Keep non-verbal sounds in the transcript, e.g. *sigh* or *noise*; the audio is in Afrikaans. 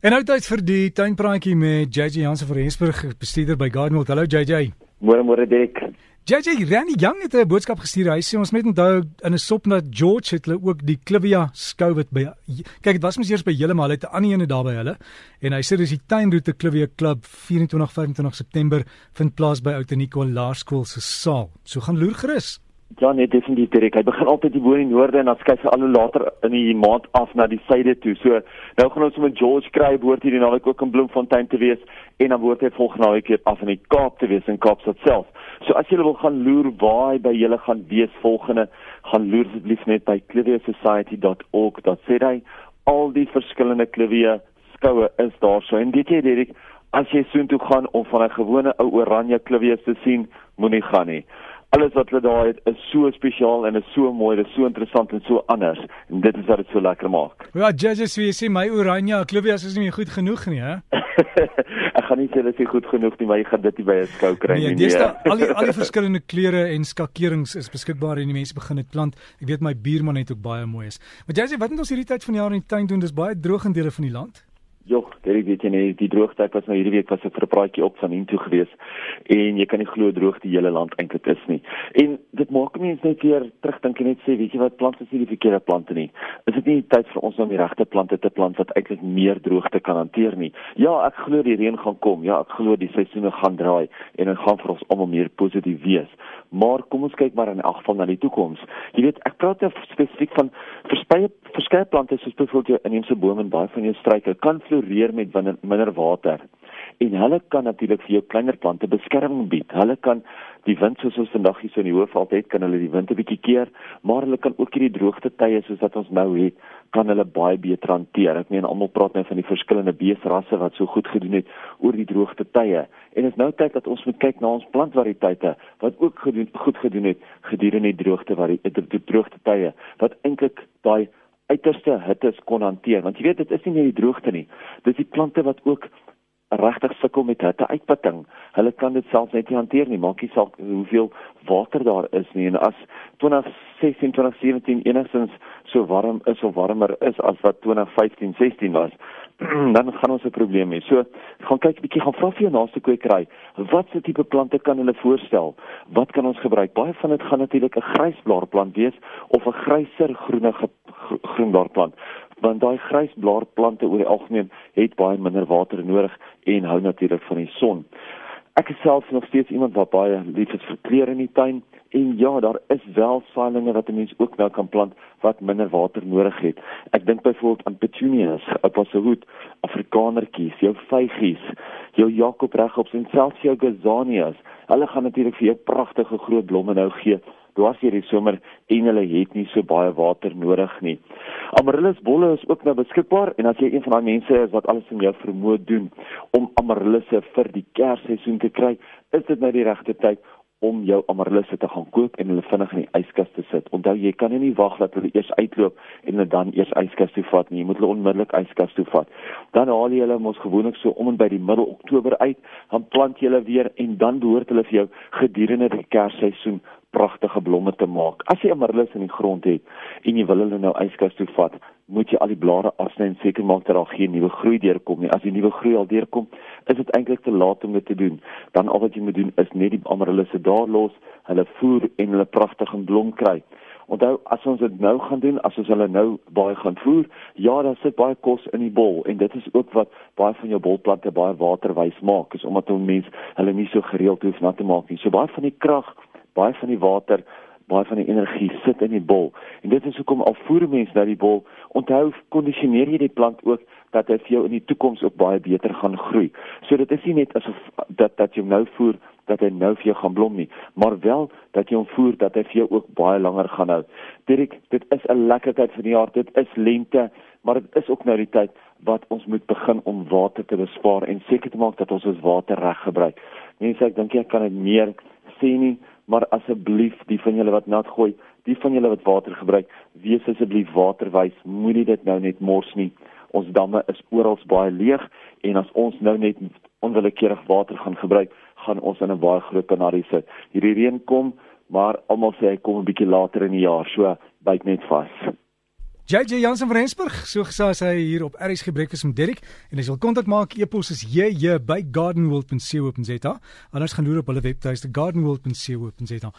En nou tyd vir die tuinpraatjie met JJ Jansen van Rensburg, bestuurder by Gardenwold. Hallo JJ. Môre môre Dirk. JJ Randy Young het 'n boodskap gestuur. Hy sê ons moet onthou in 'n sop na George het hulle ook die Clivia skou wat by kyk dit was mos eers by julle maar hulle het 'n ander ene daar by hulle. En hy sê dis die tuinroete Clivia Club 24 25 September vind plaas by Outenico Laerskool se saal. So gaan loer gerus. Ja, nee, definitief Dirk. Hy begin altyd hier bo in die noorde en dan skuif hy al hoe later in die maand af na die suide toe. So nou gaan ons met George kry behoort hierdie naweek ook in Bloemfontein te wees en dan behoort hy volgende naweek weer af in die Kaap te wees in Kaapstad self. So as jy wil gaan loer waar hy by julle gaan wees volgende, gaan loer asseblief net by cliviasociety.org. Dat sê hy al die verskillende Clivia skoue is daar so. En weet jy Dirk, as jy soontoe gaan om van 'n gewone ou oranje Clivia te sien, moenie gaan nie alles wat hulle daar het is so spesiaal en is so mooi, dit is so interessant en so anders en dit is wat dit so lekker maak. *laughs* Ja, judges, wie sê my Oranje Klubias is nie goed genoeg nie, hè? ek gaan nie sê dit is goed genoeg nie, maar jy gaan dit nie by 'n skou kry nee, nie. Nee, al die al die *laughs* verskillende kleure en skakerings is beskikbaar en die mense begin dit plant. Ek weet my buurman het ook baie mooi is. Maar judges, wat moet ons hierdie tyd van die jaar in die tuin doen? Dis baie droog in dele van die land. Jog, dit weet jy nie, die droogte was nou hierdie week was ek vir 'n praatjie op van intoe gewees en jy kan nie glo droog die hele land eintlik is nie. En dit maak mense net weer terugdink en net sê, weet jy wat, plante is nie die verkeerde plante nie. Is dit nie tyd vir ons om die regte plante te plant wat eintlik meer droogte kan hanteer nie? Ja, ek glo die reën gaan kom. Ja, ek glo die seisoene gaan draai en dit gaan vir ons almal meer positief wees. Maar kom ons kyk maar in elk geval na die toekoms. Jy weet, ek praat nou spesifiek van verspreide verskeie plante soos byvoorbeeld jou inheemse bome en baie van jou struike kan floreer met minder water. En hulle kan natuurlik vir jou kleiner plante beskerming bied. Hulle kan die wind soos ons vandag hier so in die hoofveld het, kan hulle die wind 'n bietjie keer, maar hulle kan ook hierdie droogte tye soos wat ons nou het, kan hulle baie beter hanteer. Ek meen almal praat nou van die verskillende beesrasse wat so goed gedoen het oor die droogte tye. En dit is nou tyd dat ons moet kyk na ons plantvariëteite wat ook gedoen, goed gedoen het gedurende die droogte wat die, die droogte tye wat eintlik daai uiterste hitte kon hanteer want jy weet dit is nie net die droogte nie dis die plante wat ook regtig sukkel met hitte uitputting hulle kan dit selfs net nie hanteer nie maak nie saak hoeveel water daar is nie en as 2016 2017 enigstens so warm is of warmer is as wat 2015 16 was *clears throat* dan gaan ons 'n probleem hê. So, gaan kyk 'n bietjie, gaan vra vir jou naaste kwekery, watse tipe plante kan hulle voorstel? Wat kan ons gebruik? Baie van dit gaan natuurlik 'n grysblaarplant wees of 'n gryser groenige groenblaarplant. Want daai grysblaarplante oor die algemeen het baie minder water nodig en hou natuurlik van die son. Ek is self nog steeds iemand wat baie lief is vir kleure in die tuin. En ja, daar is wel saailinge wat 'n mens ook wel kan plant wat minder water nodig het. Ek dink byvoorbeeld aan petunias, apassehoed, afrikanertjies, jou vygies, jou jakob regops en selfs jou gazanias. Hulle gaan natuurlik vir jou pragtige groot blomme nou gee dwars hierdie somer en hulle het nie so baie water nodig nie. Amaryllis bolle is ook nou beskikbaar en as jy een van daai mense is wat alles in jou vermoë doen om amaryllisse vir die kersseisoen te kry, is dit nou die regte tyd om jou amaryllis te gaan koop en hulle vinnig in die yskas te sit. Onthou jy kan nie wag dat hulle eers uitloop en hulle dan eers yskas toe vat nie. Jy moet hulle onmiddellik yskas toe vat. Dan haal jy hulle mos gewoonlik so om en by die middel Oktober uit, dan plant jy hulle weer en dan behoort hulle vir jou gedurende die kersseisoen pragtige blomme te maak. As jy amaryllis in die grond het en jy wil hulle nou yskas toe vat, moet jy al die blare afsny en seker maak dat daar geen nuwe groei deurkom nie. As die nuwe groei al deurkom, is dit eintlik te laat om dit te doen. Dan al wat jy moet doen is net die amaryllisse daar los, hulle voer en hulle pragtig in blom kry. Onthou, as ons dit nou gaan doen, as ons hulle nou baie gaan voer, ja, dan sit baie kos in die bol en dit is ook wat baie van jou bolplante baie waterwys maak, is omdat 'n mens hulle nie so gereeld hoef na te maak nie. So baie van die krag baie van die water, baie van die energie sit in die bol. En dit is hoekom al voer mense na die bol, onthou kondisioneer jy die plant ook dat hy vir jou in die toekoms ook baie beter gaan groei. So dit is nie net asof dat dat jy nou voer dat hy nou vir jou gaan blom nie, maar wel dat jy hom voer dat hy vir jou ook baie langer gaan hou. Dirk, dit is 'n lekker tyd van die jaar. Dit is lente, maar dit is ook nou die tyd wat ons moet begin om water te bespaar en seker te maak dat ons ons water reg gebruik. Mense, ek dink jy kan dit meer sê nie, maar asseblief die van julle wat nat gooi, die van julle wat water gebruik, wees asseblief waterwys, moenie dit nou net mors nie. Ons damme is oral baie leeg en as ons nou net onwillekeurig water gaan gebruik, gaan ons in 'n baie groot kanarie sit. Hierdie reën kom, maar almal sê hy kom 'n bietjie later in die jaar, so byt net vas. JJ Jansen van Rensburg, so gesê hy hier op RSG Breakfast met Derek en as jy wil kontak maak, e-pos is jj by gardenworld.co.za. Anders gaan loer op hulle webtuiste gardenworld.co.za.